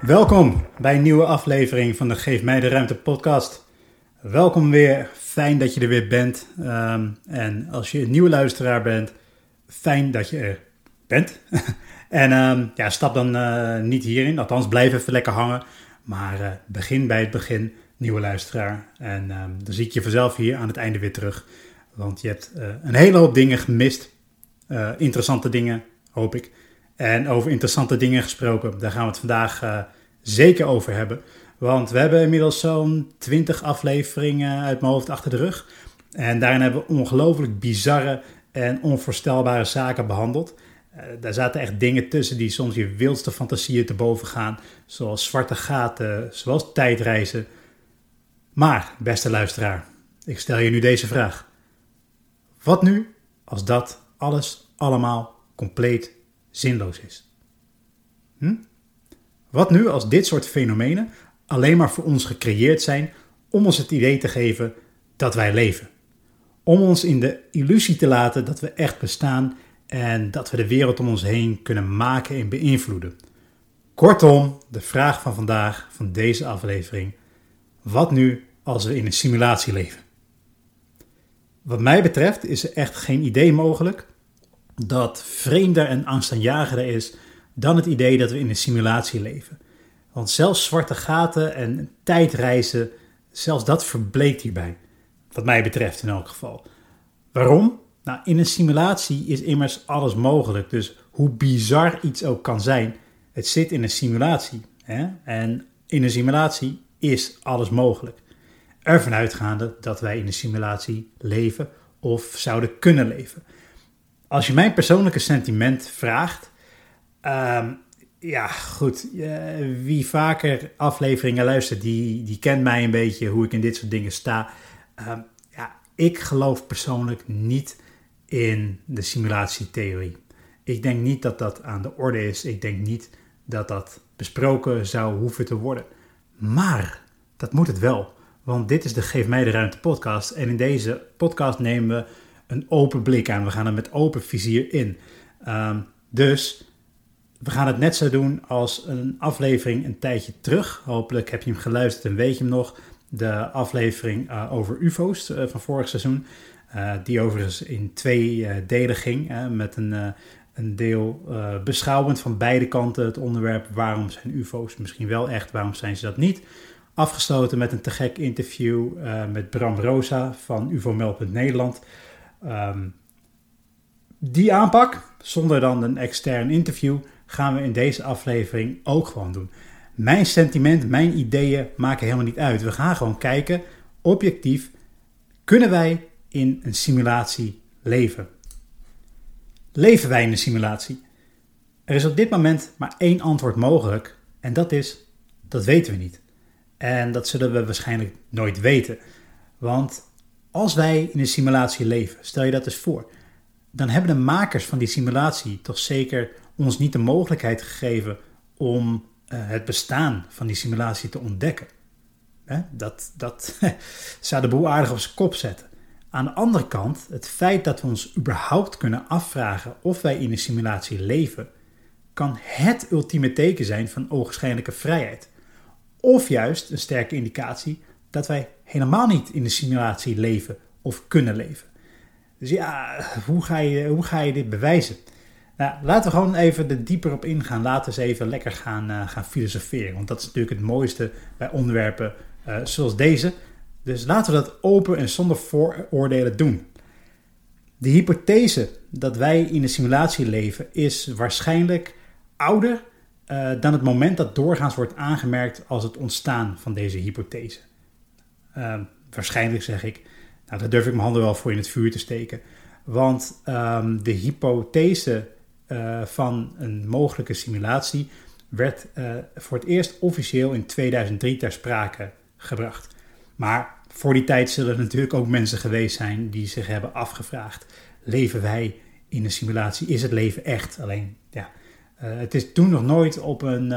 Welkom bij een nieuwe aflevering van de Geef mij de Ruimte podcast. Welkom weer, fijn dat je er weer bent. Ehm, en als je een nieuwe luisteraar bent, fijn dat je er bent. en ehm, ja, stap dan eh, niet hierin, althans blijf even lekker hangen. Maar eh, begin bij het begin, nieuwe luisteraar. En ehm, dan zie ik je vanzelf hier aan het einde weer terug. Want je hebt eh, een hele hoop dingen gemist. Eh, interessante dingen, hoop ik. En over interessante dingen gesproken, daar gaan we het vandaag eh, zeker over hebben. Want we hebben inmiddels zo'n 20 afleveringen uit mijn hoofd achter de rug. En daarin hebben we ongelooflijk bizarre en onvoorstelbare zaken behandeld. Eh, daar zaten echt dingen tussen die soms je wildste fantasieën te boven gaan. Zoals zwarte gaten, zoals tijdreizen. Maar, beste luisteraar, ik stel je nu deze vraag. Wat nu als dat alles allemaal compleet zinloos is? Hm? Wat nu als dit soort fenomenen alleen maar voor ons gecreëerd zijn om ons het idee te geven dat wij leven? Om ons in de illusie te laten dat we echt bestaan en dat we de wereld om ons heen kunnen maken en beïnvloeden. Kortom, de vraag van vandaag, van deze aflevering: wat nu als we in een simulatie leven? Wat mij betreft is er echt geen idee mogelijk dat vreemder en angstaanjagender is dan het idee dat we in een simulatie leven. Want zelfs zwarte gaten en tijdreizen, zelfs dat verbleekt hierbij. Wat mij betreft in elk geval. Waarom? Nou, in een simulatie is immers alles mogelijk. Dus hoe bizar iets ook kan zijn, het zit in een simulatie. Hè? En in een simulatie is alles mogelijk. Ervan uitgaande dat wij in een simulatie leven of zouden kunnen leven. Als je mijn persoonlijke sentiment vraagt, ehm, ja goed, eh, wie vaker afleveringen luistert, die, die kent mij een beetje hoe ik in dit soort dingen sta. Ehm, ja, ik geloof persoonlijk niet in de simulatietheorie. Ik denk niet dat dat aan de orde is. Ik denk niet dat dat besproken zou hoeven te worden. Maar dat moet het wel. Want dit is de Geef mij de ruimte podcast. En in deze podcast nemen we een open blik aan. We gaan er met open vizier in. Ehm, dus we gaan het net zo doen als een aflevering een tijdje terug. Hopelijk heb je hem geluisterd en weet je hem nog. De aflevering uh, over UFO's uh, van vorig seizoen. Uh, die overigens in twee delen ging. met een, een deel beschouwend van beide kanten het onderwerp. Waarom zijn UFO's misschien wel echt, waarom zijn ze dat niet? Afgesloten met een te gek interview met Bram Rosa van UFOMel.Nederland. Um, die aanpak, zonder dan een extern interview, gaan we in deze aflevering ook gewoon doen. Mijn sentiment, mijn ideeën maken helemaal niet uit. We gaan gewoon kijken, objectief, kunnen wij in een simulatie leven? Leven wij in een simulatie? Er is op dit moment maar één antwoord mogelijk en dat is, dat weten we niet. En dat zullen we waarschijnlijk nooit weten. Want als wij in een simulatie leven, stel je dat eens voor, dan hebben de makers van die simulatie toch zeker ons niet de mogelijkheid gegeven om uh, het bestaan van die simulatie te ontdekken. Hè? Dat, dat zou de boel aardig op zijn kop zetten. Aan de andere kant, het feit dat we ons überhaupt kunnen afvragen of wij in een simulatie leven, kan het ultieme teken zijn van ogenschijnlijke vrijheid. Of juist een sterke indicatie dat wij helemaal niet in de simulatie leven of kunnen leven. Dus ja, hoe ga je, hoe ga je dit bewijzen? Nou, laten we gewoon even er dieper op ingaan. Laten we eens even lekker gaan, uh, gaan filosoferen. Want dat is natuurlijk het mooiste bij onderwerpen uh, zoals deze. Dus laten we dat open en zonder vooroordelen doen. De hypothese dat wij in een simulatie leven is waarschijnlijk ouder uh, dan het moment dat doorgaans wordt aangemerkt als het ontstaan van deze hypothese. Waarschijnlijk zeg ik, nou, daar durf ik mijn handen wel voor in het vuur te steken. Want um, de hypothese uh, van een mogelijke simulatie werd uh, voor het eerst officieel in 2003 ter sprake gebracht. Maar voor die tijd zullen er natuurlijk ook mensen geweest zijn die zich hebben afgevraagd: leven wij in een simulatie? Is het leven echt? Alleen, ja, uh, het is toen nog nooit op een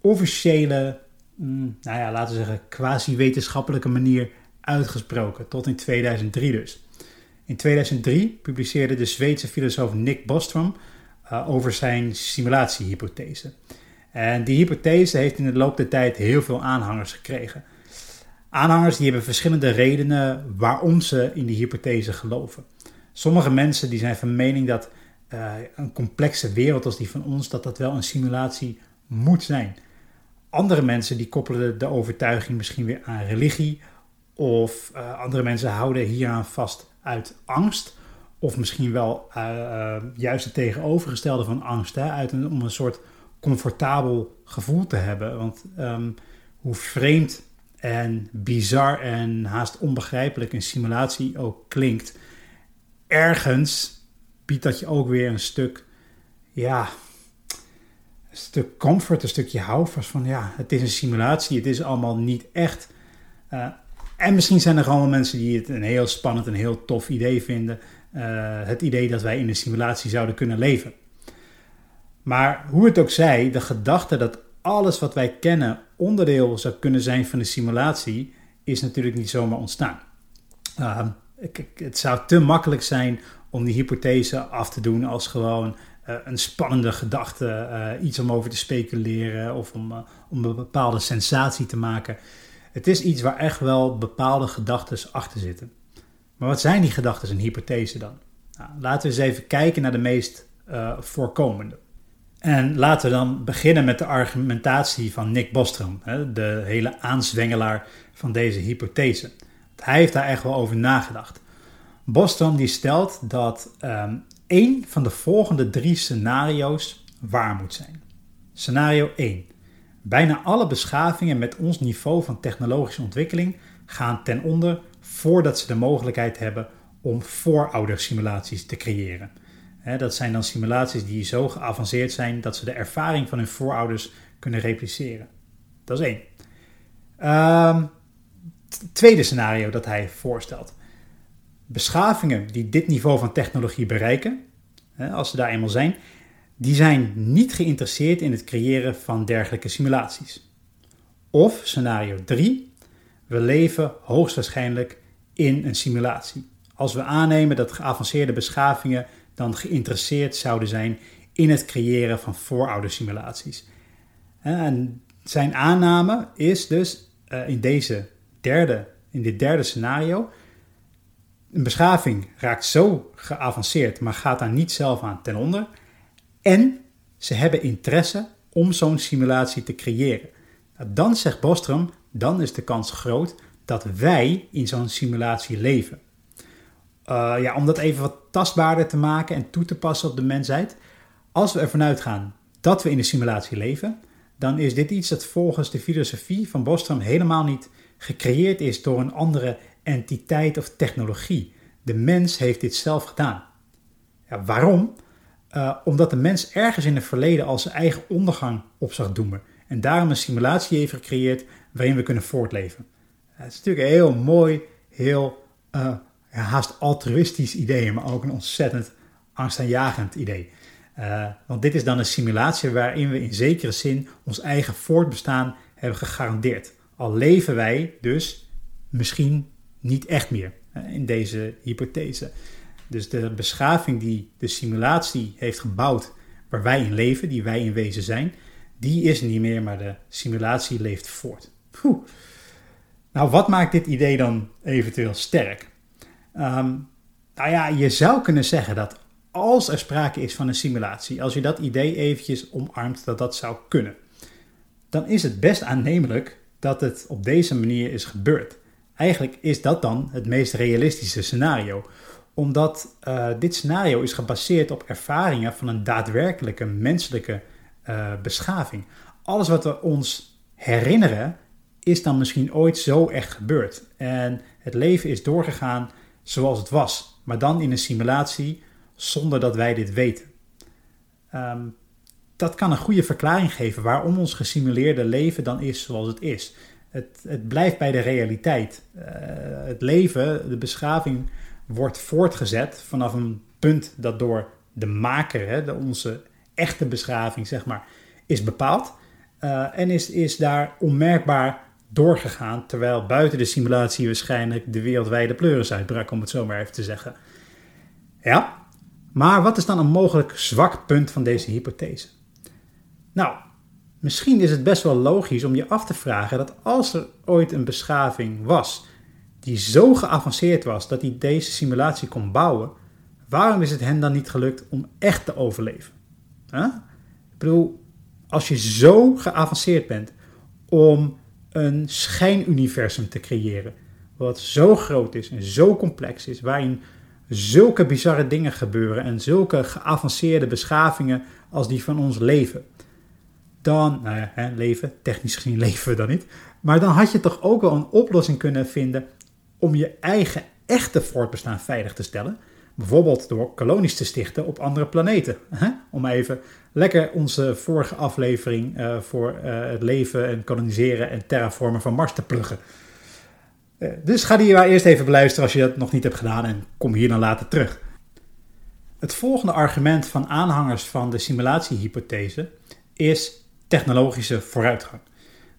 officiële, mm, nou ja, laten we zeggen, quasi-wetenschappelijke manier uitgesproken. Tot in 2003 dus. In 2003 publiceerde de Zweedse filosoof Nick Bostrom uh, over zijn simulatiehypothese. En die hypothese heeft in de loop der tijd heel veel aanhangers gekregen. Aanhangers die hebben verschillende redenen waarom ze in die hypothese geloven. Sommige mensen die zijn van mening dat uh, een complexe wereld als die van ons, dat dat wel een simulatie moet zijn. Andere mensen die koppelen de overtuiging misschien weer aan religie. Of uh, andere mensen houden hieraan vast uit angst. Of misschien wel uh, uh, juist het tegenovergestelde van angst. Hè? Uit een, om een soort comfortabel gevoel te hebben. Want um, hoe vreemd en bizar en haast onbegrijpelijk een simulatie ook klinkt. Ergens biedt dat je ook weer een stuk, ja, stuk comfort, een stukje houvast van ja, het is een simulatie, het is allemaal niet echt. Uh, en misschien zijn er allemaal mensen die het een heel spannend en heel tof idee vinden. Uh, het idee dat wij in een simulatie zouden kunnen leven. Maar hoe het ook zij, de gedachte dat alles wat wij kennen onderdeel zou kunnen zijn van de simulatie, is natuurlijk niet zomaar ontstaan. Uh, het zou te makkelijk zijn om die hypothese af te doen als gewoon uh, een spannende gedachte, uh, iets om over te speculeren of om, uh, om een bepaalde sensatie te maken. Het is iets waar echt wel bepaalde gedachten achter zitten. Maar wat zijn die gedachten en hypothesen dan? Nou, laten we eens even kijken naar de meest voorkomende. En laten we dan beginnen met de argumentatie van Nick Bostrom, de hele aanzwengelaar van deze hypothese. Hij heeft daar echt wel over nagedacht. Bostrom die stelt dat um, één van de volgende drie scenario's waar moet zijn. Scenario 1. Bijna alle beschavingen met ons niveau van technologische ontwikkeling gaan ten onder voordat ze de mogelijkheid hebben om vooroudersimulaties te creëren. dat zijn dan simulaties die zo geavanceerd zijn dat ze de ervaring van hun voorouders kunnen repliceren. Dat is één. Um, tweede scenario dat hij voorstelt. Beschavingen die dit niveau van technologie bereiken, als ze daar eenmaal zijn, die zijn niet geïnteresseerd in het creëren van dergelijke simulaties. Of scenario 3, we leven hoogstwaarschijnlijk in een simulatie. Als we aannemen dat geavanceerde beschavingen dan geïnteresseerd zouden zijn in het creëren van vooroudersimulaties. En zijn aanname is dus uh, in, deze derde, in dit derde scenario een beschaving raakt zo geavanceerd, maar gaat daar niet zelf aan ten onder. En ze hebben interesse om zo'n simulatie te creëren. Nou, dan zegt Bostrom, dan is de kans groot dat wij in zo'n simulatie leven. Uh, ja, om dat even wat tastbaarder te maken en toe te passen op de mensheid. Als we ervan uitgaan dat we in een simulatie leven, dan is dit iets dat volgens de filosofie van Bostrom helemaal niet gecreëerd is door een andere entiteit of technologie. De mens heeft dit zelf gedaan. Ja, waarom? Uh, omdat de mens ergens in het verleden al zijn eigen ondergang op zag doemen. En daarom een simulatie heeft gecreëerd waarin we kunnen voortleven. Het is natuurlijk een heel mooi, heel uh, haast altruïstisch idee, maar ook een ontzettend angstaanjagend idee. Uh, want dit is dan een simulatie waarin we in zekere zin ons eigen voortbestaan hebben gegarandeerd. Al leven wij dus misschien niet echt meer in deze hypothese. Dus de beschaving die de simulatie heeft gebouwd, waar wij in leven, die wij in wezen zijn, die is niet meer, maar de simulatie leeft voort. Nou, wat maakt dit idee dan eventueel sterk? Um, nou ja, je zou kunnen zeggen dat als er sprake is van een simulatie, als je dat idee eventjes omarmt dat dat zou kunnen, dan is het best aannemelijk dat het op deze manier is gebeurd. Eigenlijk is dat dan het meest realistische scenario, omdat uh, dit scenario is gebaseerd op ervaringen van een daadwerkelijke menselijke uh, beschaving. Alles wat we ons herinneren is dan misschien ooit zo echt gebeurd. En het leven is doorgegaan zoals het was. maar dan in een simulatie zonder dat wij dit weten. Ehm, dat kan een goede verklaring geven waarom ons gesimuleerde leven dan is zoals het is. Het, het blijft bij de realiteit. Uh, het leven, de beschaving, wordt voortgezet vanaf een punt dat door de maker, hè, de, onze echte beschaving, zeg maar, is bepaald. Uh, en is, is daar onmerkbaar doorgegaan, terwijl buiten de simulatie waarschijnlijk de wereldwijde pleuris uitbrak, om het zo maar even te zeggen. Ja, maar wat is dan een mogelijk zwak punt van deze hypothese? Nou, misschien is het best wel logisch om je af te vragen dat als er ooit een beschaving was die zo geavanceerd was dat hij deze simulatie kon bouwen, waarom is het hen dan niet gelukt om echt te overleven? Ik bedoel, als je zo geavanceerd bent om een schijnuniversum te creëren, wat zo groot is en zo complex is, waarin zulke bizarre dingen gebeuren en zulke geavanceerde beschavingen als die van ons leven, dan, nou ja, leven, technisch gezien leven we dan niet, maar dan had je toch ook wel een oplossing kunnen vinden om je eigen echte voortbestaan veilig te stellen. Bijvoorbeeld door kolonies te stichten op andere planeten. Hè? Om even lekker onze vorige aflevering uh, voor uh, het leven en koloniseren en terraformen van Mars te pluggen. Uh, dus ga die maar eerst even beluisteren als je dat nog niet hebt gedaan en kom hier dan later terug. Het volgende argument van aanhangers van de simulatiehypothese is technologische vooruitgang.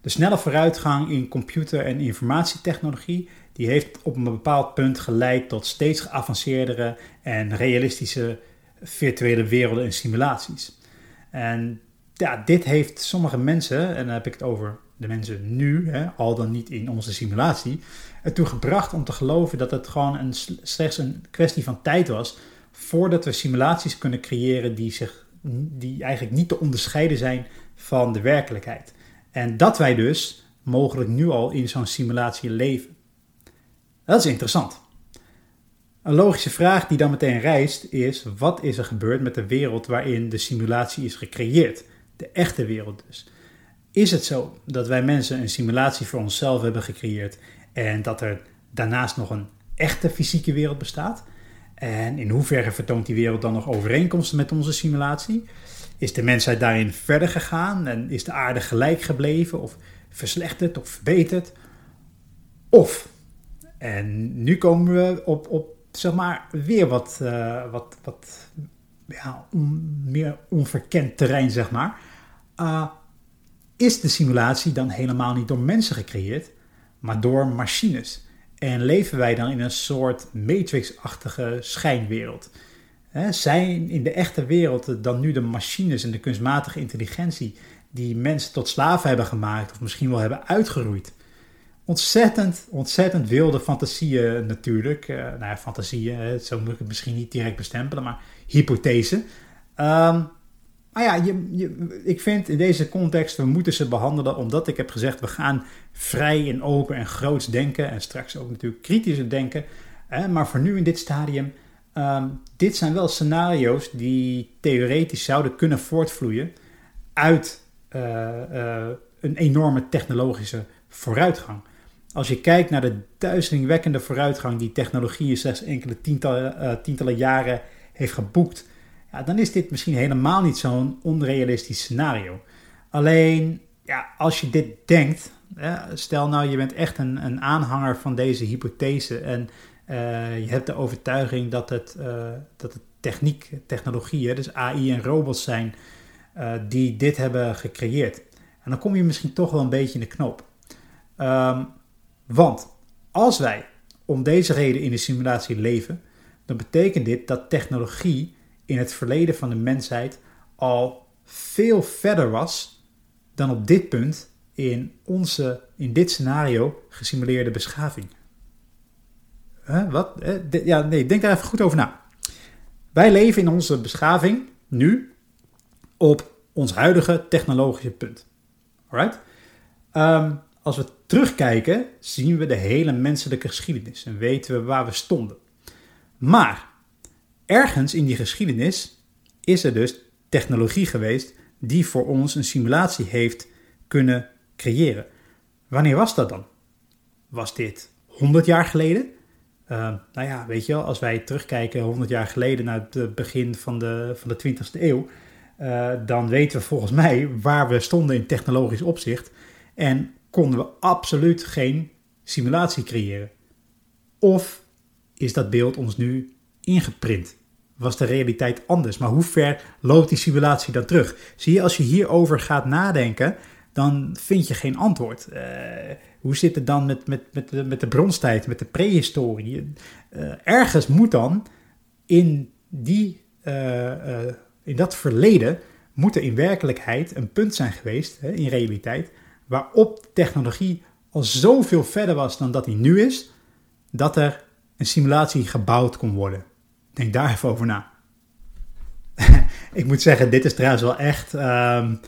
De snelle vooruitgang in computer- en informatietechnologie die heeft op een bepaald punt geleid tot steeds geavanceerdere en realistische virtuele werelden en simulaties. En ja, dit heeft sommige mensen, en dan heb ik het over de mensen nu, hè, al dan niet in onze simulatie, ertoe gebracht om te geloven dat het gewoon een, slechts een kwestie van tijd was voordat we simulaties kunnen creëren die, zich, die eigenlijk niet te onderscheiden zijn van de werkelijkheid. En dat wij dus mogelijk nu al in zo'n simulatie leven. Dat is interessant. Een logische vraag die dan meteen rijst is: wat is er gebeurd met de wereld waarin de simulatie is gecreëerd? De echte wereld dus. Is het zo dat wij mensen een simulatie voor onszelf hebben gecreëerd en dat er daarnaast nog een echte fysieke wereld bestaat? En in hoeverre vertoont die wereld dan nog overeenkomsten met onze simulatie? Is de mensheid daarin verder gegaan en is de aarde gelijk gebleven of verslechterd of verbeterd? Of en nu komen we op, op zeg maar, weer wat, uh, wat, wat ja, meer onverkend terrein, zeg maar. Uh, is de simulatie dan helemaal niet door mensen gecreëerd, maar door machines? En leven wij dan in een soort matrix-achtige schijnwereld? Zijn in de echte wereld dan nu de machines en de kunstmatige intelligentie die mensen tot slaven hebben gemaakt of misschien wel hebben uitgeroeid? ontzettend, ontzettend wilde fantasieën natuurlijk. Uh, nou ja, fantasieën, zo moet ik het misschien niet direct bestempelen, maar hypothese. Um, maar ja, je, ik vind in deze context, we moeten ze behandelen omdat ik heb gezegd, we gaan vrij en open en groots denken en straks ook natuurlijk kritischer denken. maar voor nu in dit stadium, um, dit zijn wel scenario's die theoretisch zouden kunnen voortvloeien uit uh, uh, een enorme technologische vooruitgang. Als je kijkt naar de duizelingwekkende vooruitgang die technologie in slechts enkele tientallen, uh, tientallen jaren heeft geboekt, ja, dan is dit misschien helemaal niet zo'n onrealistisch scenario. Alleen, ja, als je dit denkt, stel nou je bent echt een, een aanhanger van deze hypothese en uh, je hebt de overtuiging dat het, uh, dat het techniek, technologieën, dus AI en robots zijn die dit hebben gecreëerd. En dan kom je misschien toch wel een beetje in de knoop. Um, want als wij om deze reden in de simulatie leven, dan betekent dit dat technologie in het verleden van de mensheid al veel verder was dan op dit punt in onze, in dit scenario, gesimuleerde beschaving. Wat? Ja, nee, denk daar even goed over na. Wij leven in onze beschaving nu op ons huidige technologische punt. Um, als we terugkijken, zien we de hele menselijke geschiedenis en weten we waar we stonden. Maar ergens in die geschiedenis is er dus technologie geweest die voor ons een simulatie heeft kunnen creëren. Wanneer was dat dan? Was dit 100 jaar geleden? Uh, nou ja, weet je wel, als wij terugkijken 100 jaar geleden naar het begin van de, van de 20e eeuw, uh, dan weten we volgens mij waar we stonden in technologisch opzicht. En konden we absoluut geen simulatie creëren. Of is dat beeld ons nu ingeprint? Was de realiteit anders? Maar hoe ver loopt die simulatie dan terug? Zie je, als je hierover gaat nadenken, dan vind je geen antwoord. Uh, hoe zit het dan met, met, met, de, met de bronstijd, met de prehistorie? Uh, ergens moet dan in, die, uh, in dat verleden, moet er in werkelijkheid een punt zijn geweest, hè, in realiteit, waarop technologie al zoveel verder was dan dat die nu is, dat er een simulatie gebouwd kon worden. Denk daar even over na. ik moet zeggen, dit is trouwens wel echt um,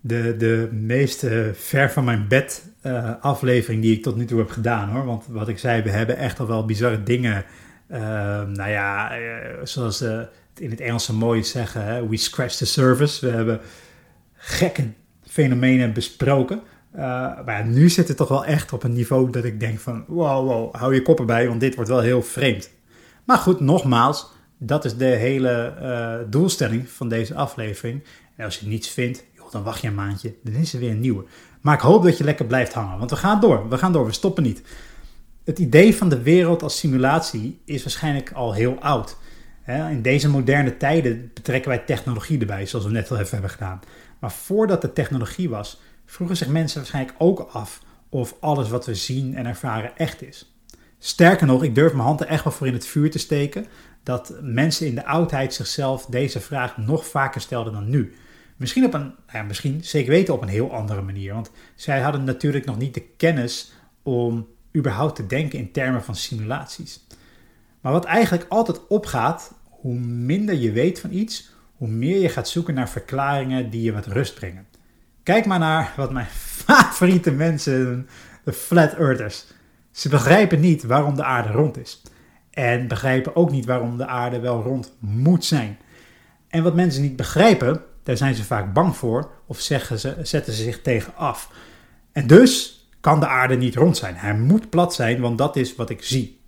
de, de meest ver van mijn bed uh, aflevering die ik tot nu toe heb gedaan hoor. Want wat ik zei, we hebben echt al wel bizarre dingen. Uh, nou ja, uh, zoals het in het Engelse mooi zeggen, we scratch the surface. We hebben gekke fenomenen besproken. Maar nu zit het toch wel echt op een niveau dat ik denk van wow, wow, hou je kop erbij, want dit wordt wel heel vreemd. Maar goed, nogmaals, dat is de hele doelstelling van deze aflevering. En als je niets vindt, dan wacht je een maandje, dan is er weer een nieuwe. Maar ik hoop dat je lekker blijft hangen, want we gaan door, we gaan door, we stoppen niet. Het idee van de wereld als simulatie is waarschijnlijk al heel oud. In deze moderne tijden betrekken wij technologie erbij, zoals we net al even hebben gedaan. Maar voordat de technologie was, vroegen zich mensen waarschijnlijk ook af of alles wat we zien en ervaren echt is. Sterker nog, ik durf mijn hand er echt wel voor in het vuur te steken dat mensen in de oudheid zichzelf deze vraag nog vaker stelden dan nu. Misschien op een, nou ja, misschien zeker weten op een heel andere manier, want zij hadden natuurlijk nog niet de kennis om überhaupt te denken in termen van simulaties. Maar wat eigenlijk altijd opgaat, hoe minder je weet van iets, hoe meer je gaat zoeken naar verklaringen die je wat rust brengen. Kijk maar naar wat mijn favoriete mensen, de flat earthers. Ze begrijpen niet waarom de aarde rond is. En begrijpen ook niet waarom de aarde wel rond moet zijn. En wat mensen niet begrijpen, daar zijn ze vaak bang voor of zeggen ze, zetten ze zich tegen af. En dus kan de aarde niet rond zijn. Hij moet plat zijn, want dat is wat ik zie.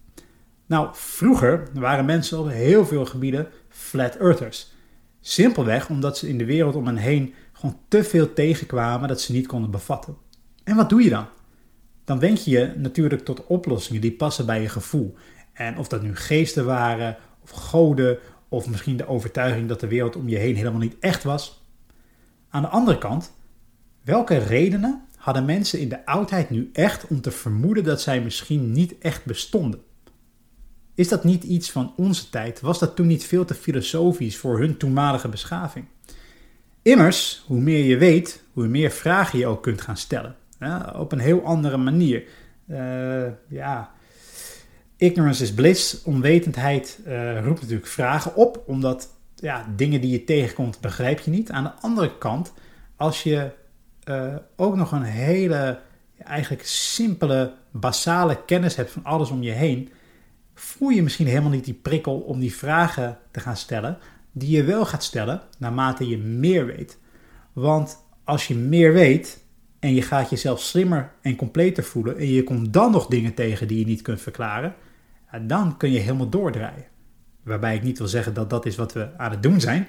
Nou, vroeger waren mensen op heel veel gebieden flat earthers. Simpelweg omdat ze in de wereld om hen heen gewoon te veel tegenkwamen dat ze niet konden bevatten. En wat doe je dan? Dan wend je je natuurlijk tot oplossingen die passen bij je gevoel. En of dat nu geesten waren, of goden, of misschien de overtuiging dat de wereld om je heen helemaal niet echt was. Aan de andere kant, welke redenen hadden mensen in de oudheid nu echt om te vermoeden dat zij misschien niet echt bestonden? Is dat niet iets van onze tijd? Was dat toen niet veel te filosofisch voor hun toenmalige beschaving? Immers, hoe meer je weet, hoe meer vragen je ook kunt gaan stellen. Ja, op een heel andere manier. Uh, ja, ignorance is bliss. Onwetendheid uh, roept natuurlijk vragen op, omdat ja, dingen die je tegenkomt begrijp je niet. Aan de andere kant, als je uh, ook nog een hele, eigenlijk simpele, basale kennis hebt van alles om je heen, voel je misschien helemaal niet die prikkel om die vragen te gaan stellen, die je wel gaat stellen naarmate je meer weet. Want als je meer weet en je gaat jezelf slimmer en completer voelen en je komt dan nog dingen tegen die je niet kunt verklaren, dan kun je helemaal doordraaien. Waarbij ik niet wil zeggen dat dat is wat we aan het doen zijn.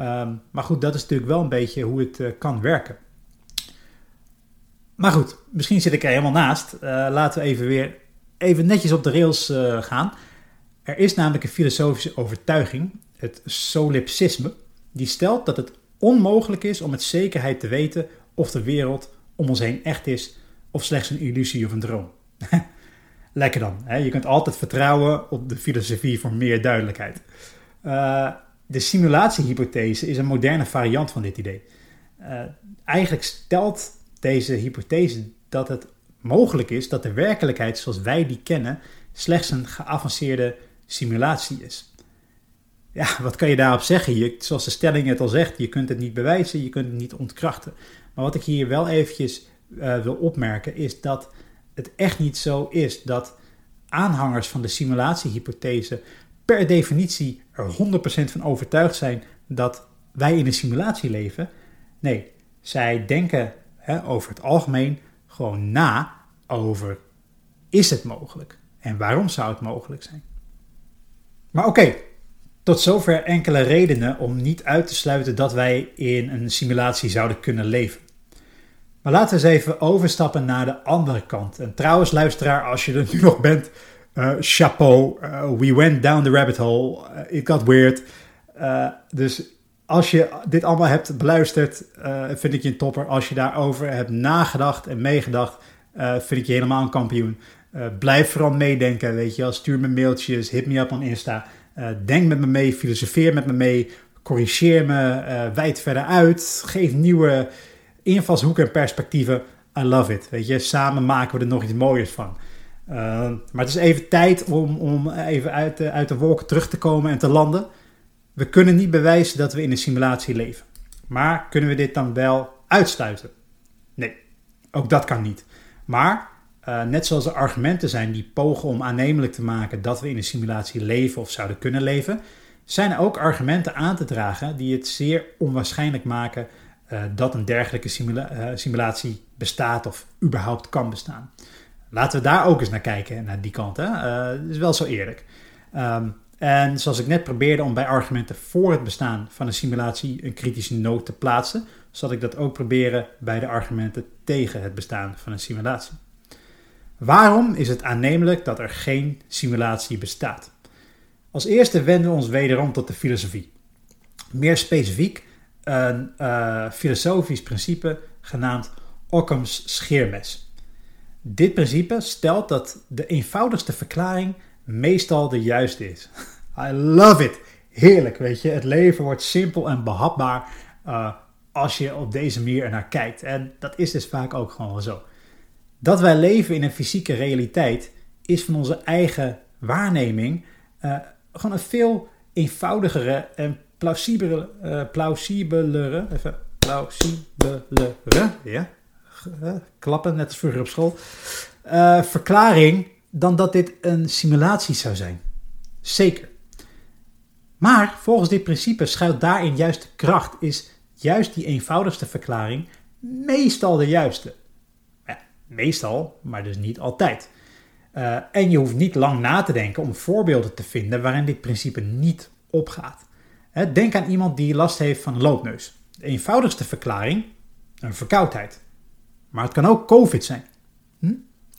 Um, maar goed, dat is natuurlijk wel een beetje hoe het uh, kan werken. Maar goed, misschien zit ik er helemaal naast. Uh, laten we even weer even netjes op de rails uh, gaan. Er is namelijk een filosofische overtuiging, het solipsisme, die stelt dat het onmogelijk is om met zekerheid te weten of de wereld om ons heen echt is of slechts een illusie of een droom. Lekker dan. Hè? Je kunt altijd vertrouwen op de filosofie voor meer duidelijkheid. Uh, de simulatiehypothese is een moderne variant van dit idee. Uh, eigenlijk stelt deze hypothese dat het mogelijk is dat de werkelijkheid zoals wij die kennen slechts een geavanceerde simulatie is. Ja, wat kan je daarop zeggen? Je, zoals de stelling het al zegt, je kunt het niet bewijzen, je kunt het niet ontkrachten. Maar wat ik hier wel eventjes uh, wil opmerken is dat het echt niet zo is dat aanhangers van de simulatiehypothese per definitie er 100% van overtuigd zijn dat wij in een simulatie leven. Nee, zij denken hè, over het algemeen gewoon na over is het mogelijk. En waarom zou het mogelijk zijn? Maar oké, tot zover enkele redenen om niet uit te sluiten dat wij in een simulatie zouden kunnen leven. Maar laten we eens even overstappen naar de andere kant. En trouwens, luisteraar, als je er nu nog bent, uh, chapeau. Uh, we went down the rabbit hole. Uh, it got weird. dus als je dit allemaal hebt beluisterd, vind ik je een topper. Als je daarover hebt nagedacht en meegedacht, vind ik je helemaal een kampioen. blijf vooral meedenken, weet je Stuur me mailtjes, hit me up on Insta. denk met me mee, filosofeer met me mee. Corrigeer me, wijd verder uit. Geef nieuwe invalshoeken en perspectieven. I love it. Weet je, samen maken we er nog iets mooiers van. Uh, maar het is even tijd om, om even uit de, uit de wolken terug te komen en te landen. We kunnen niet bewijzen dat we in een simulatie leven. Maar kunnen we dit dan wel uitsluiten? Nee, ook dat kan niet. Maar uh, net zoals er argumenten zijn die pogen om aannemelijk te maken dat we in een simulatie leven of zouden kunnen leven, zijn er ook argumenten aan te dragen die het zeer onwaarschijnlijk maken dat een dergelijke simula simulatie bestaat of überhaupt kan bestaan. Laten we daar ook eens naar kijken, naar die kant. Hè? Uh, is wel zo eerlijk. Um, en zoals ik net probeerde om bij argumenten voor het bestaan van een simulatie een kritische noot te plaatsen, zal ik dat ook proberen bij de argumenten tegen het bestaan van een simulatie. Waarom is het aannemelijk dat er geen simulatie bestaat? Als eerste wenden we ons wederom tot de filosofie. Meer specifiek een uh, filosofisch principe genaamd Occam's scheermes. Dit principe stelt dat de eenvoudigste verklaring meestal de juiste is. I love it. Heerlijk, weet je. Het leven wordt simpel en behapbaar uh, als je op deze manier ernaar kijkt. En dat is dus vaak ook gewoon zo. Dat wij leven in een fysieke realiteit is van onze eigen waarneming uh, gewoon een veel eenvoudigere en plausibelere, uh, plausibelere, even plausibelere, ja, klappen, net als vroeger op school, uh, verklaring dan dat dit een simulatie zou zijn. Zeker. Maar volgens dit principe schuilt daarin juist de kracht, is juist die eenvoudigste verklaring meestal de juiste. Ja, meestal, maar dus niet altijd. Uh, en je hoeft niet lang na te denken om voorbeelden te vinden waarin dit principe niet opgaat. Denk aan iemand die last heeft van een loopneus. De eenvoudigste verklaring, een verkoudheid. Maar het kan ook COVID zijn. Hm?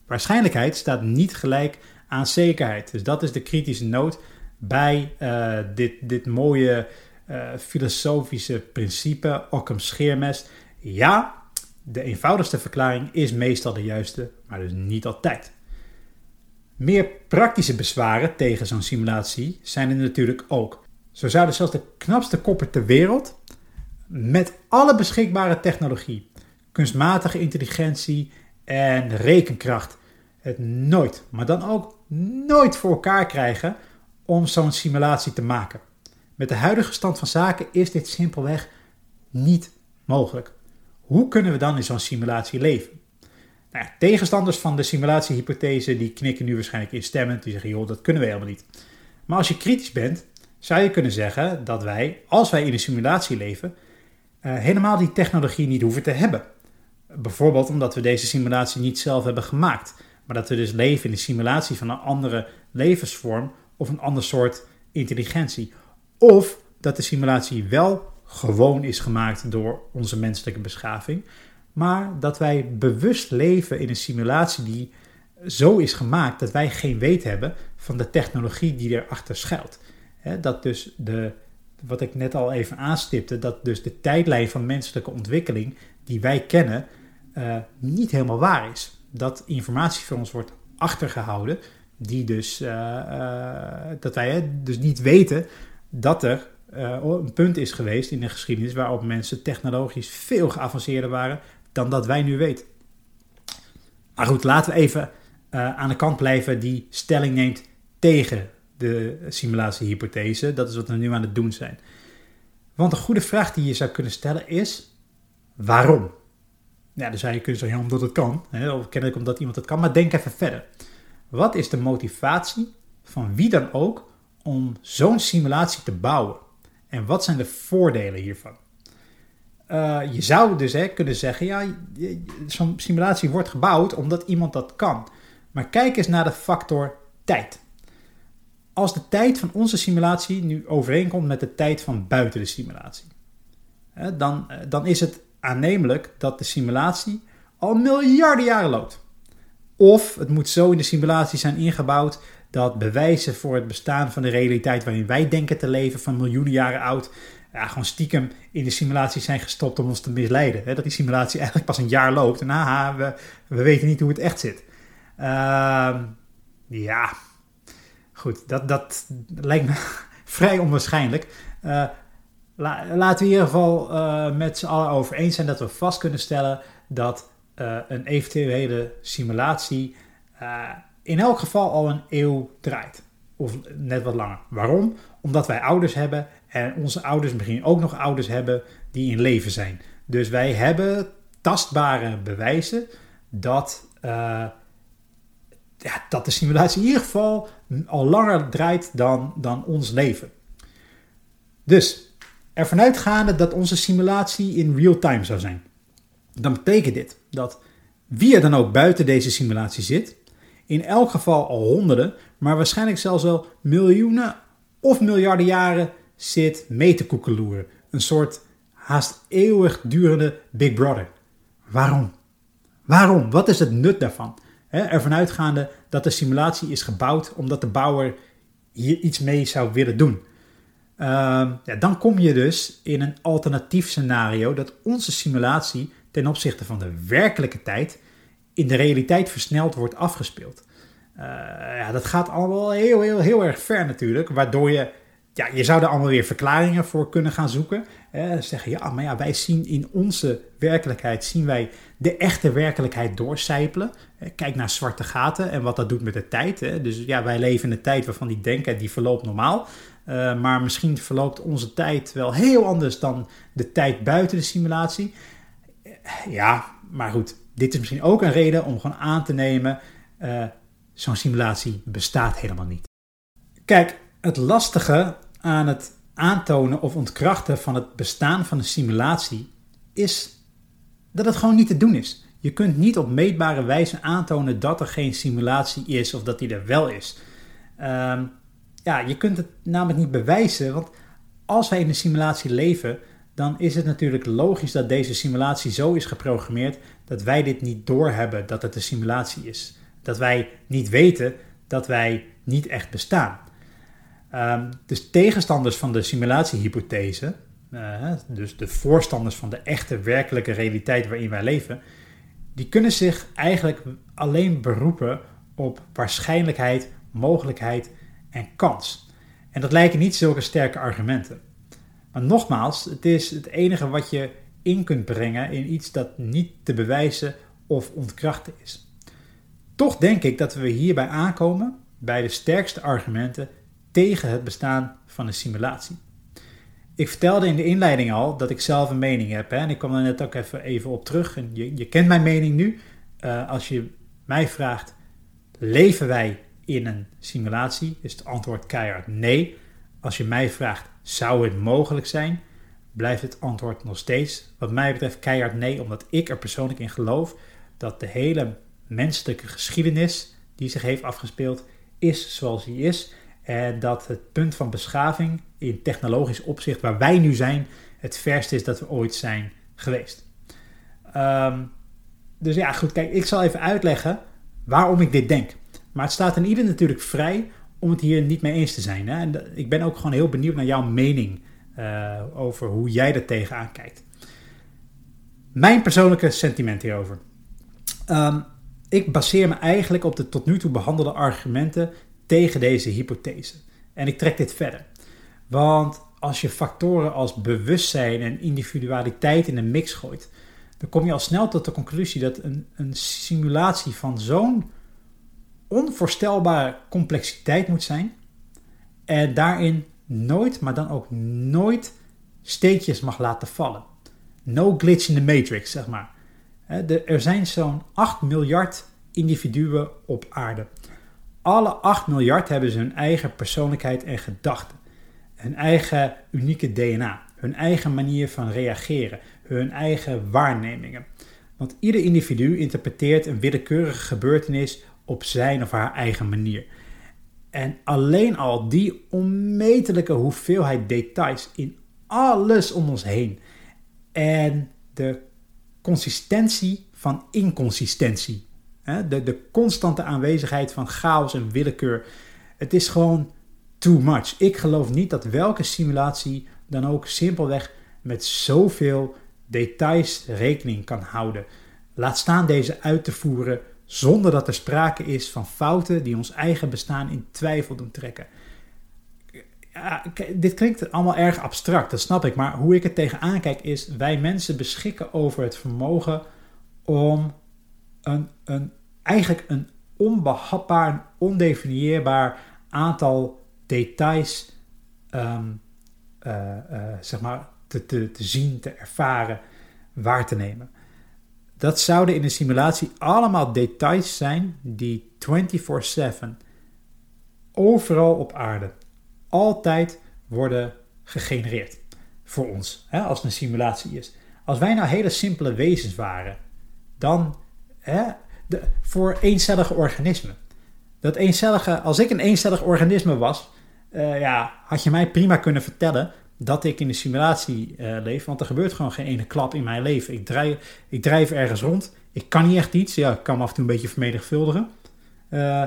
Waarschijnlijkheid staat niet gelijk aan zekerheid. Dus dat is de kritische noot bij uh, dit, dit mooie uh, filosofische principe, Occam's scheermes. Ja, de eenvoudigste verklaring is meestal de juiste, maar dus niet altijd. Meer praktische bezwaren tegen zo'n simulatie zijn er natuurlijk ook. Zo zouden zelfs de knapste koppen ter wereld met alle beschikbare technologie kunstmatige intelligentie en rekenkracht het nooit, maar dan ook nooit voor elkaar krijgen om zo'n simulatie te maken. Met de huidige stand van zaken is dit simpelweg niet mogelijk. Hoe kunnen we dan in zo'n simulatie leven? Nou tegenstanders van de simulatiehypothese die knikken nu waarschijnlijk instemmend. Die zeggen, joh, dat kunnen we helemaal niet. Maar als je kritisch bent, zou je kunnen zeggen dat wij, als wij in een simulatie leven, uh, helemaal die technologie niet hoeven te hebben. Bijvoorbeeld omdat we deze simulatie niet zelf hebben gemaakt, maar dat we dus leven in de simulatie van een andere levensvorm of een ander soort intelligentie. Of dat de simulatie wel gewoon is gemaakt door onze menselijke beschaving, maar dat wij bewust leven in een simulatie die zo is gemaakt dat wij geen weet hebben van de technologie die erachter schuilt. Dat dus de, wat ik net al even aanstipte, dat dus de tijdlijn van menselijke ontwikkeling die wij kennen, uh, niet helemaal waar is. Dat informatie voor ons wordt achtergehouden, die dus, uh, uh, dat wij dus niet weten dat er een punt is geweest in de geschiedenis waarop mensen technologisch veel geavanceerder waren dan dat wij nu weten. Maar goed, laten we even aan de kant blijven die stelling neemt tegen de simulatiehypothese. Dat is wat we nu aan het doen zijn. Want een goede vraag die je zou kunnen stellen is: waarom? Ja, dan zou je kunnen zeggen, omdat het kan. Hè, of kennelijk omdat iemand het kan. Maar denk even verder. Wat is de motivatie van wie dan ook om zo'n simulatie te bouwen? En wat zijn de voordelen hiervan? Uh, je zou dus hè, kunnen zeggen, ja, zo'n simulatie wordt gebouwd omdat iemand dat kan. Maar kijk eens naar de factor tijd. Als de tijd van onze simulatie nu overeenkomt met de tijd van buiten de simulatie, dan, dan is het aannemelijk dat de simulatie al miljarden jaren loopt. Of het moet zo in de simulatie zijn ingebouwd dat bewijzen voor het bestaan van de realiteit waarin wij denken te leven van miljoenen jaren oud, ja, gewoon stiekem in de simulatie zijn gestopt om ons te misleiden. Dat die simulatie eigenlijk pas een jaar loopt en we, we weten niet hoe het echt zit. Uh, ja, goed, dat, dat lijkt me vrij onwaarschijnlijk. Uh, laten we in ieder geval uh, met z'n allen over eens zijn dat we vast kunnen stellen dat uh, een eventuele simulatie in elk geval al een eeuw draait. Of net wat langer. Waarom? Omdat wij ouders hebben en onze ouders misschien ook nog ouders hebben die in leven zijn. Dus wij hebben tastbare bewijzen dat, ja, dat de simulatie in ieder geval al langer draait dan, dan ons leven. Dus ervan uitgaande dat onze simulatie in real time zou zijn, dan betekent dit dat wie er dan ook buiten deze simulatie zit, in elk geval al honderden, maar waarschijnlijk zelfs wel miljoenen of miljarden jaren zit mee te koekeloeren. Een soort haast eeuwig durende Big Brother. Waarom? Waarom? Wat is het nut daarvan? He, ervan uitgaande dat de simulatie is gebouwd omdat de bouwer hier iets mee zou willen doen. Ehm, ja, dan kom je dus in een alternatief scenario dat onze simulatie ten opzichte van de werkelijke tijd in de realiteit versneld wordt afgespeeld. Uh, ja, dat gaat allemaal heel, heel, heel erg ver natuurlijk, waardoor je, ja, je zou er allemaal weer verklaringen voor kunnen gaan zoeken. Eh, zeggen, ja, maar ja, wij zien in onze werkelijkheid, zien wij de echte werkelijkheid doorcijpelen. Eh, kijk naar zwarte gaten en wat dat doet met de tijd. Hè. Dus ja, wij leven in een tijd waarvan die denken, die verloopt normaal. Uh, maar misschien verloopt onze tijd wel heel anders dan de tijd buiten de simulatie. Ja, maar goed, dit is misschien ook een reden om gewoon aan te nemen: zo'n simulatie bestaat helemaal niet. Kijk, het lastige aan het aantonen of ontkrachten van het bestaan van een simulatie is dat het gewoon niet te doen is. Je kunt niet op meetbare wijze aantonen dat er geen simulatie is of dat die er wel is. Um, ja, je kunt het namelijk niet bewijzen, want als wij in een simulatie leven, dan is het natuurlijk logisch dat deze simulatie zo is geprogrammeerd dat wij dit niet doorhebben dat het een simulatie is. Dat wij niet weten dat wij niet echt bestaan. Um, dus tegenstanders van de simulatiehypothese, uh, dus de voorstanders van de echte werkelijke realiteit waarin wij leven, die kunnen zich eigenlijk alleen beroepen op waarschijnlijkheid, mogelijkheid en kans. En dat lijken niet zulke sterke argumenten. Maar nogmaals, het is het enige wat je in kunt brengen in iets dat niet te bewijzen of ontkrachten is. Toch denk ik dat we hierbij aankomen bij de sterkste argumenten tegen het bestaan van een simulatie. Ik vertelde in de inleiding al dat ik zelf een mening heb. Hè, en ik kwam er net ook even, even op terug. En je, je kent mijn mening nu. Uh, als je mij vraagt, leven wij in een simulatie? Is het antwoord keihard nee. Als je mij vraagt, zou het mogelijk zijn? Blijft het antwoord nog steeds, wat mij betreft, keihard nee. Omdat ik er persoonlijk in geloof dat de hele menselijke geschiedenis die zich heeft afgespeeld, is zoals die is. En dat het punt van beschaving in technologisch opzicht waar wij nu zijn, het verste is dat we ooit zijn geweest. Um, dus ja, goed, kijk, ik zal even uitleggen waarom ik dit denk. Maar het staat aan ieder natuurlijk vrij om het hier niet mee eens te zijn. Hè? En ik ben ook gewoon heel benieuwd naar jouw mening uh, over hoe jij er tegenaan kijkt. Mijn persoonlijke sentiment hierover. Um, ik baseer me eigenlijk op de tot nu toe behandelde argumenten tegen deze hypothese. En ik trek dit verder. Want als je factoren als bewustzijn en individualiteit in een mix gooit, dan kom je al snel tot de conclusie dat een, een simulatie van zo'n onvoorstelbare complexiteit moet zijn. En daarin nooit, maar dan ook nooit steekjes mag laten vallen. No glitch in the matrix, zeg maar. Er zijn zo'n 8 miljard individuen op aarde. Alle 8 miljard hebben ze hun eigen persoonlijkheid en gedachten. Hun eigen unieke DNA. Hun eigen manier van reageren. Hun eigen waarnemingen. Want ieder individu interpreteert een willekeurige gebeurtenis op zijn of haar eigen manier. En alleen al die onmetelijke hoeveelheid details in alles om ons heen. En de consistentie van inconsistentie. De, de constante aanwezigheid van chaos en willekeur. Het is gewoon too much. Ik geloof niet dat welke simulatie dan ook simpelweg met zoveel details rekening kan houden. Laat staan deze uit te voeren zonder dat er sprake is van fouten die ons eigen bestaan in twijfel doen trekken. Ja, dit klinkt allemaal erg abstract, dat snap ik. Maar hoe ik het tegenaan kijk is: wij mensen beschikken over het vermogen om een, een, eigenlijk een onbehapbaar, ondefinieerbaar aantal details ehm, eh, eh, zeg maar, te, te, te zien, te ervaren, waar te nemen. Dat zouden in een simulatie allemaal details zijn die 24/7 overal op aarde altijd worden gegenereerd voor ons, hè, als het een simulatie is. Als wij nou hele simpele wezens waren, dan voor eencellige organismen. Dat eencellige, als ik een eencellig organisme was, uh, ja, had je mij prima kunnen vertellen dat ik in de simulatie uh, leef. Want er gebeurt gewoon geen ene klap in mijn leven. Ik drijf, ik drijf ergens rond. Ik kan niet echt iets. Ja, ik kan me af en toe een beetje vermenigvuldigen. Uh,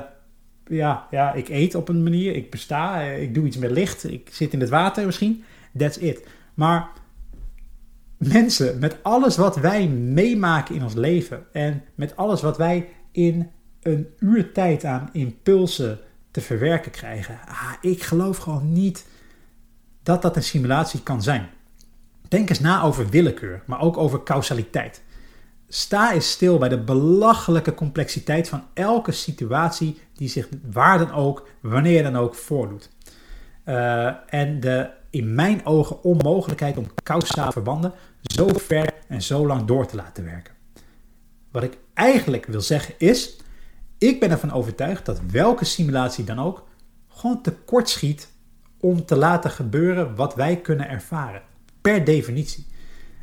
ja, ja, ik eet op een manier. Ik besta. ik doe iets met licht. Ik zit in het water misschien. That's it. Maar mensen, met alles wat wij meemaken in ons leven en met alles wat wij in een uur tijd aan impulsen te verwerken krijgen, ah, ik geloof gewoon niet dat dat een simulatie kan zijn. Denk eens na over willekeur, maar ook over causaliteit. Sta eens stil bij de belachelijke complexiteit van elke situatie die zich waar dan ook, wanneer dan ook voordoet. Uh, en de in mijn ogen onmogelijkheid om causale verbanden zo ver en zo lang door te laten werken. Wat ik eigenlijk wil zeggen is, ik ben ervan overtuigd dat welke simulatie dan ook gewoon tekort schiet om te laten gebeuren wat wij kunnen ervaren. Per definitie.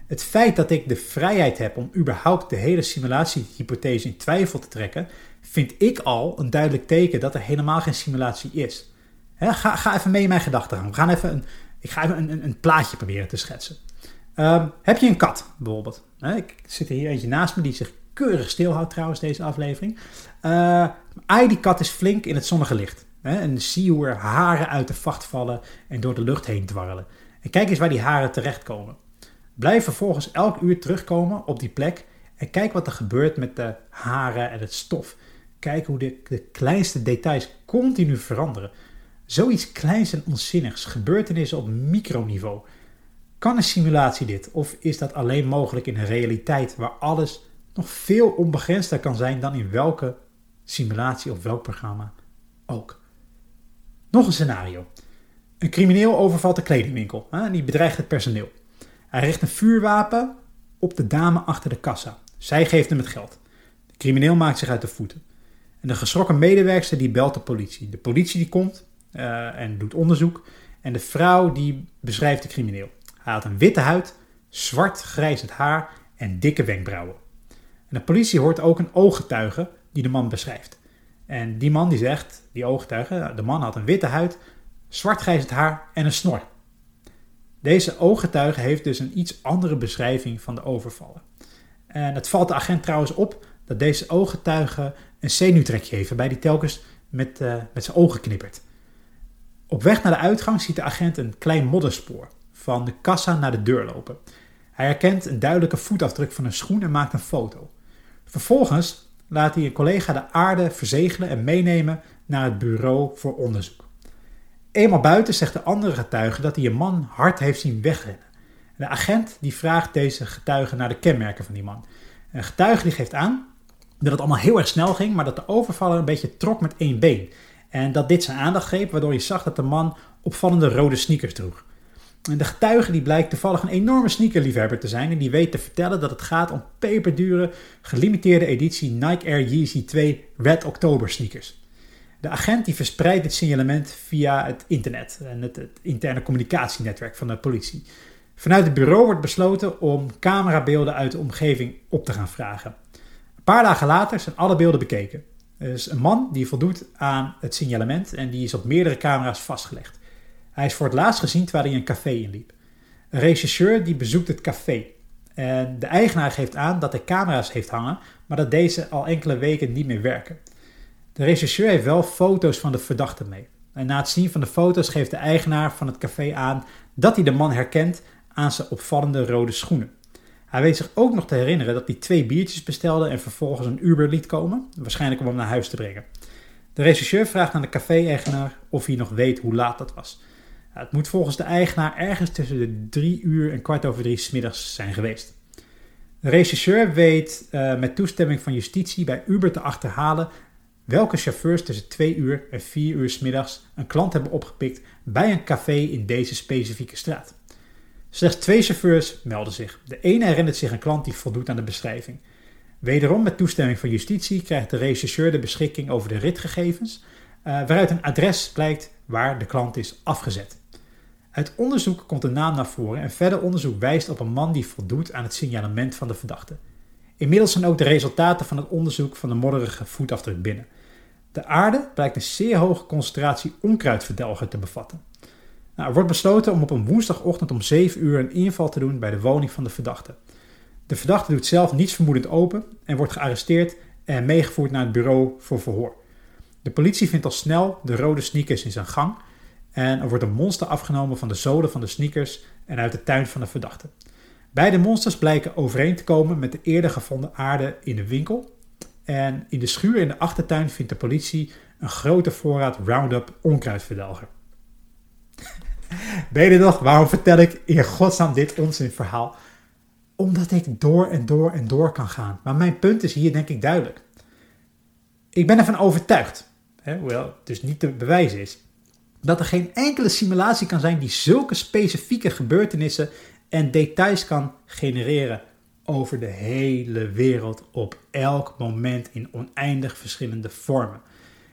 Het feit dat ik de vrijheid heb om überhaupt de hele simulatiehypothese in twijfel te trekken, vind ik al een duidelijk teken dat er helemaal geen simulatie is. ga, ga even mee in mijn gedachten. We gaan even een, ik ga even een, een, een plaatje proberen te schetsen. Ehm, heb je een kat bijvoorbeeld? ik zit er hier eentje naast me die zich keurig stilhoudt trouwens deze aflevering. Uh, die kat is flink in het zonnige licht. en zie hoe er haren uit de vacht vallen en door de lucht heen dwarrelen. En kijk eens waar die haren terechtkomen. Blijf vervolgens elk uur terugkomen op die plek en kijk wat er gebeurt met de haren en het stof. Kijk hoe de kleinste details continu veranderen. Zoiets kleins en onzinnigs, gebeurtenissen op microniveau. Kan een simulatie dit of is dat alleen mogelijk in een realiteit waar alles nog veel onbegrensder kan zijn dan in welke simulatie of welk programma ook? Nog een scenario. Een crimineel overvalt de kledingwinkel en die bedreigt het personeel. Hij richt een vuurwapen op de dame achter de kassa. Zij geeft hem het geld. De crimineel maakt zich uit de voeten. En de geschrokken medewerkster die belt de politie. De politie die komt uh, en doet onderzoek. En de vrouw die beschrijft de crimineel. Hij had een witte huid, zwart grijzend haar en dikke wenkbrauwen. En de politie hoort ook een ooggetuige die de man beschrijft. En die man die zegt, die ooggetuige, de man had een witte huid, zwart grijzend haar en een snor. Deze ooggetuige heeft dus een iets andere beschrijving van de overvallen. En het valt de agent trouwens op dat deze ooggetuige een zenuwtrekje heeft, waarbij hij telkens met, uh, met zijn ogen knippert. Op weg naar de uitgang ziet de agent een klein modderspoor van de kassa naar de deur lopen. Hij herkent een duidelijke voetafdruk van een schoen en maakt een foto. Vervolgens laat hij een collega de aarde verzegelen en meenemen naar het bureau voor onderzoek. Eenmaal buiten zegt de andere getuige dat hij een man hard heeft zien wegrennen. De agent die vraagt deze getuige naar de kenmerken van die man. Een getuige die geeft aan dat het allemaal heel erg snel ging, maar dat de overvaller een beetje trok met één been. En dat dit zijn aandacht greep, waardoor je zag dat de man opvallende rode sneakers droeg. En de getuige die blijkt toevallig een enorme sneakerliefhebber te zijn en die weet te vertellen dat het gaat om peperdure, gelimiteerde editie Nike Air Yeezy 2 Red October sneakers. De agent die verspreidt dit signalement via het internet en het, het, interne communicatienetwerk van de politie. Vanuit het bureau wordt besloten om camerabeelden uit de omgeving op te gaan vragen. Een paar dagen later zijn alle beelden bekeken. Is een man die voldoet aan het signalement en die is op meerdere camera's vastgelegd. Hij is voor het laatst gezien terwijl hij een café inliep. Een rechercheur die bezoekt het café. En de eigenaar geeft aan dat hij camera's heeft hangen, maar dat deze al enkele weken niet meer werken. De rechercheur heeft wel foto's van de verdachte mee. Na het zien van de foto's geeft de eigenaar van het café aan dat hij de man herkent aan zijn opvallende rode schoenen. Hij weet zich ook nog te herinneren dat hij twee biertjes bestelde en vervolgens een Uber liet komen, waarschijnlijk om hem naar huis te brengen. De rechercheur vraagt aan de café-eigenaar of hij nog weet hoe laat dat was. Het moet volgens de eigenaar ergens tussen de drie uur en kwart over drie smiddags zijn geweest. De rechercheur weet uh, met toestemming van justitie bij Uber te achterhalen welke chauffeurs tussen 2 uur en 4 uur smiddags een klant hebben opgepikt bij een café in deze specifieke straat. Slechts twee chauffeurs melden zich. De ene herinnert zich een klant die voldoet aan de beschrijving. Wederom met toestemming van justitie krijgt de rechercheur de beschikking over de ritgegevens, uh, waaruit een adres blijkt waar de klant is afgezet. Uit onderzoek komt de naam naar voren en verder onderzoek wijst op een man die voldoet aan het signalement van de verdachte. Inmiddels zijn ook de resultaten van het onderzoek van de modderige voetafdruk binnen. De aarde blijkt een zeer hoge concentratie onkruidverdelger te bevatten. Nou, er wordt besloten om op een woensdagochtend om 7 uur een inval te doen bij de woning van de verdachte. De verdachte doet zelf niets vermoedend open en wordt gearresteerd en meegevoerd naar het bureau voor verhoor. De politie vindt al snel de rode sneakers in zijn gang en er wordt een monster afgenomen van de zolen van de sneakers en uit de tuin van de verdachte. Beide monsters blijken overeen te komen met de eerder gevonden aarde in de winkel. En in de schuur in de achtertuin vindt de politie een grote voorraad Roundup onkruidverdelger. Ben je nog? Waarom vertel ik in godsnaam dit onzinverhaal? Omdat ik door en door en door kan gaan. Maar mijn punt is hier denk ik duidelijk. Ik ben ervan overtuigd, hè, hoewel het dus niet te bewijzen is, dat er geen enkele simulatie kan zijn die zulke specifieke gebeurtenissen en details kan genereren over de hele wereld op elk moment in oneindig verschillende vormen.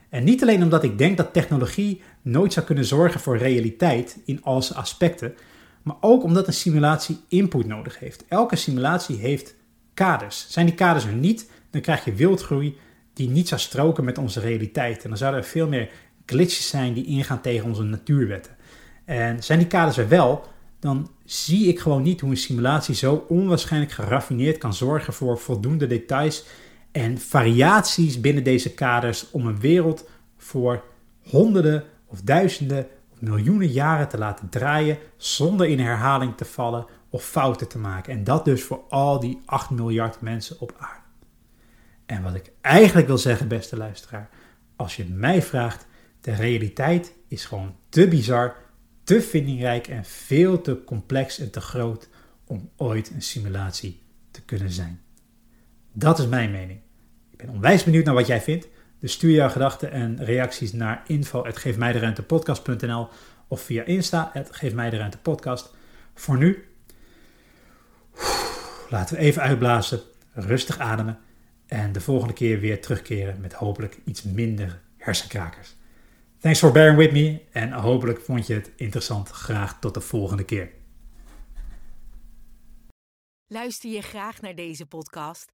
En niet alleen omdat ik denk dat technologie nooit zou kunnen zorgen voor realiteit in al zijn aspecten, maar ook omdat een simulatie input nodig heeft. Elke simulatie heeft kaders. Zijn die kaders er niet, dan krijg je wildgroei die niet zou stroken met onze realiteit. En dan zouden er veel meer glitches zijn die ingaan tegen onze natuurwetten. En zijn die kaders er wel, dan zie ik gewoon niet hoe een simulatie zo onwaarschijnlijk geraffineerd kan zorgen voor voldoende details en variaties binnen deze kaders om een wereld voor honderden of duizenden of miljoenen jaren te laten draaien zonder in herhaling te vallen of fouten te maken. En dat dus voor al die 8 miljard mensen op aarde. En wat ik eigenlijk wil zeggen, beste luisteraar, als je mij vraagt, de realiteit is gewoon te bizar, te vindingrijk en veel te complex en te groot om ooit een simulatie te kunnen zijn. Dat is mijn mening. Ik ben onwijs benieuwd naar wat jij vindt. Dus stuur jouw gedachten en reacties naar info.geefmijderuimtepodcast.nl of via Insta, geefmijderuimtepodcast. Voor nu, laten we even uitblazen, rustig ademen en de volgende keer weer terugkeren met hopelijk iets minder hersenkrakers. Thanks for bearing with me en hopelijk vond je het interessant. Graag tot de volgende keer. Luister je graag naar deze podcast?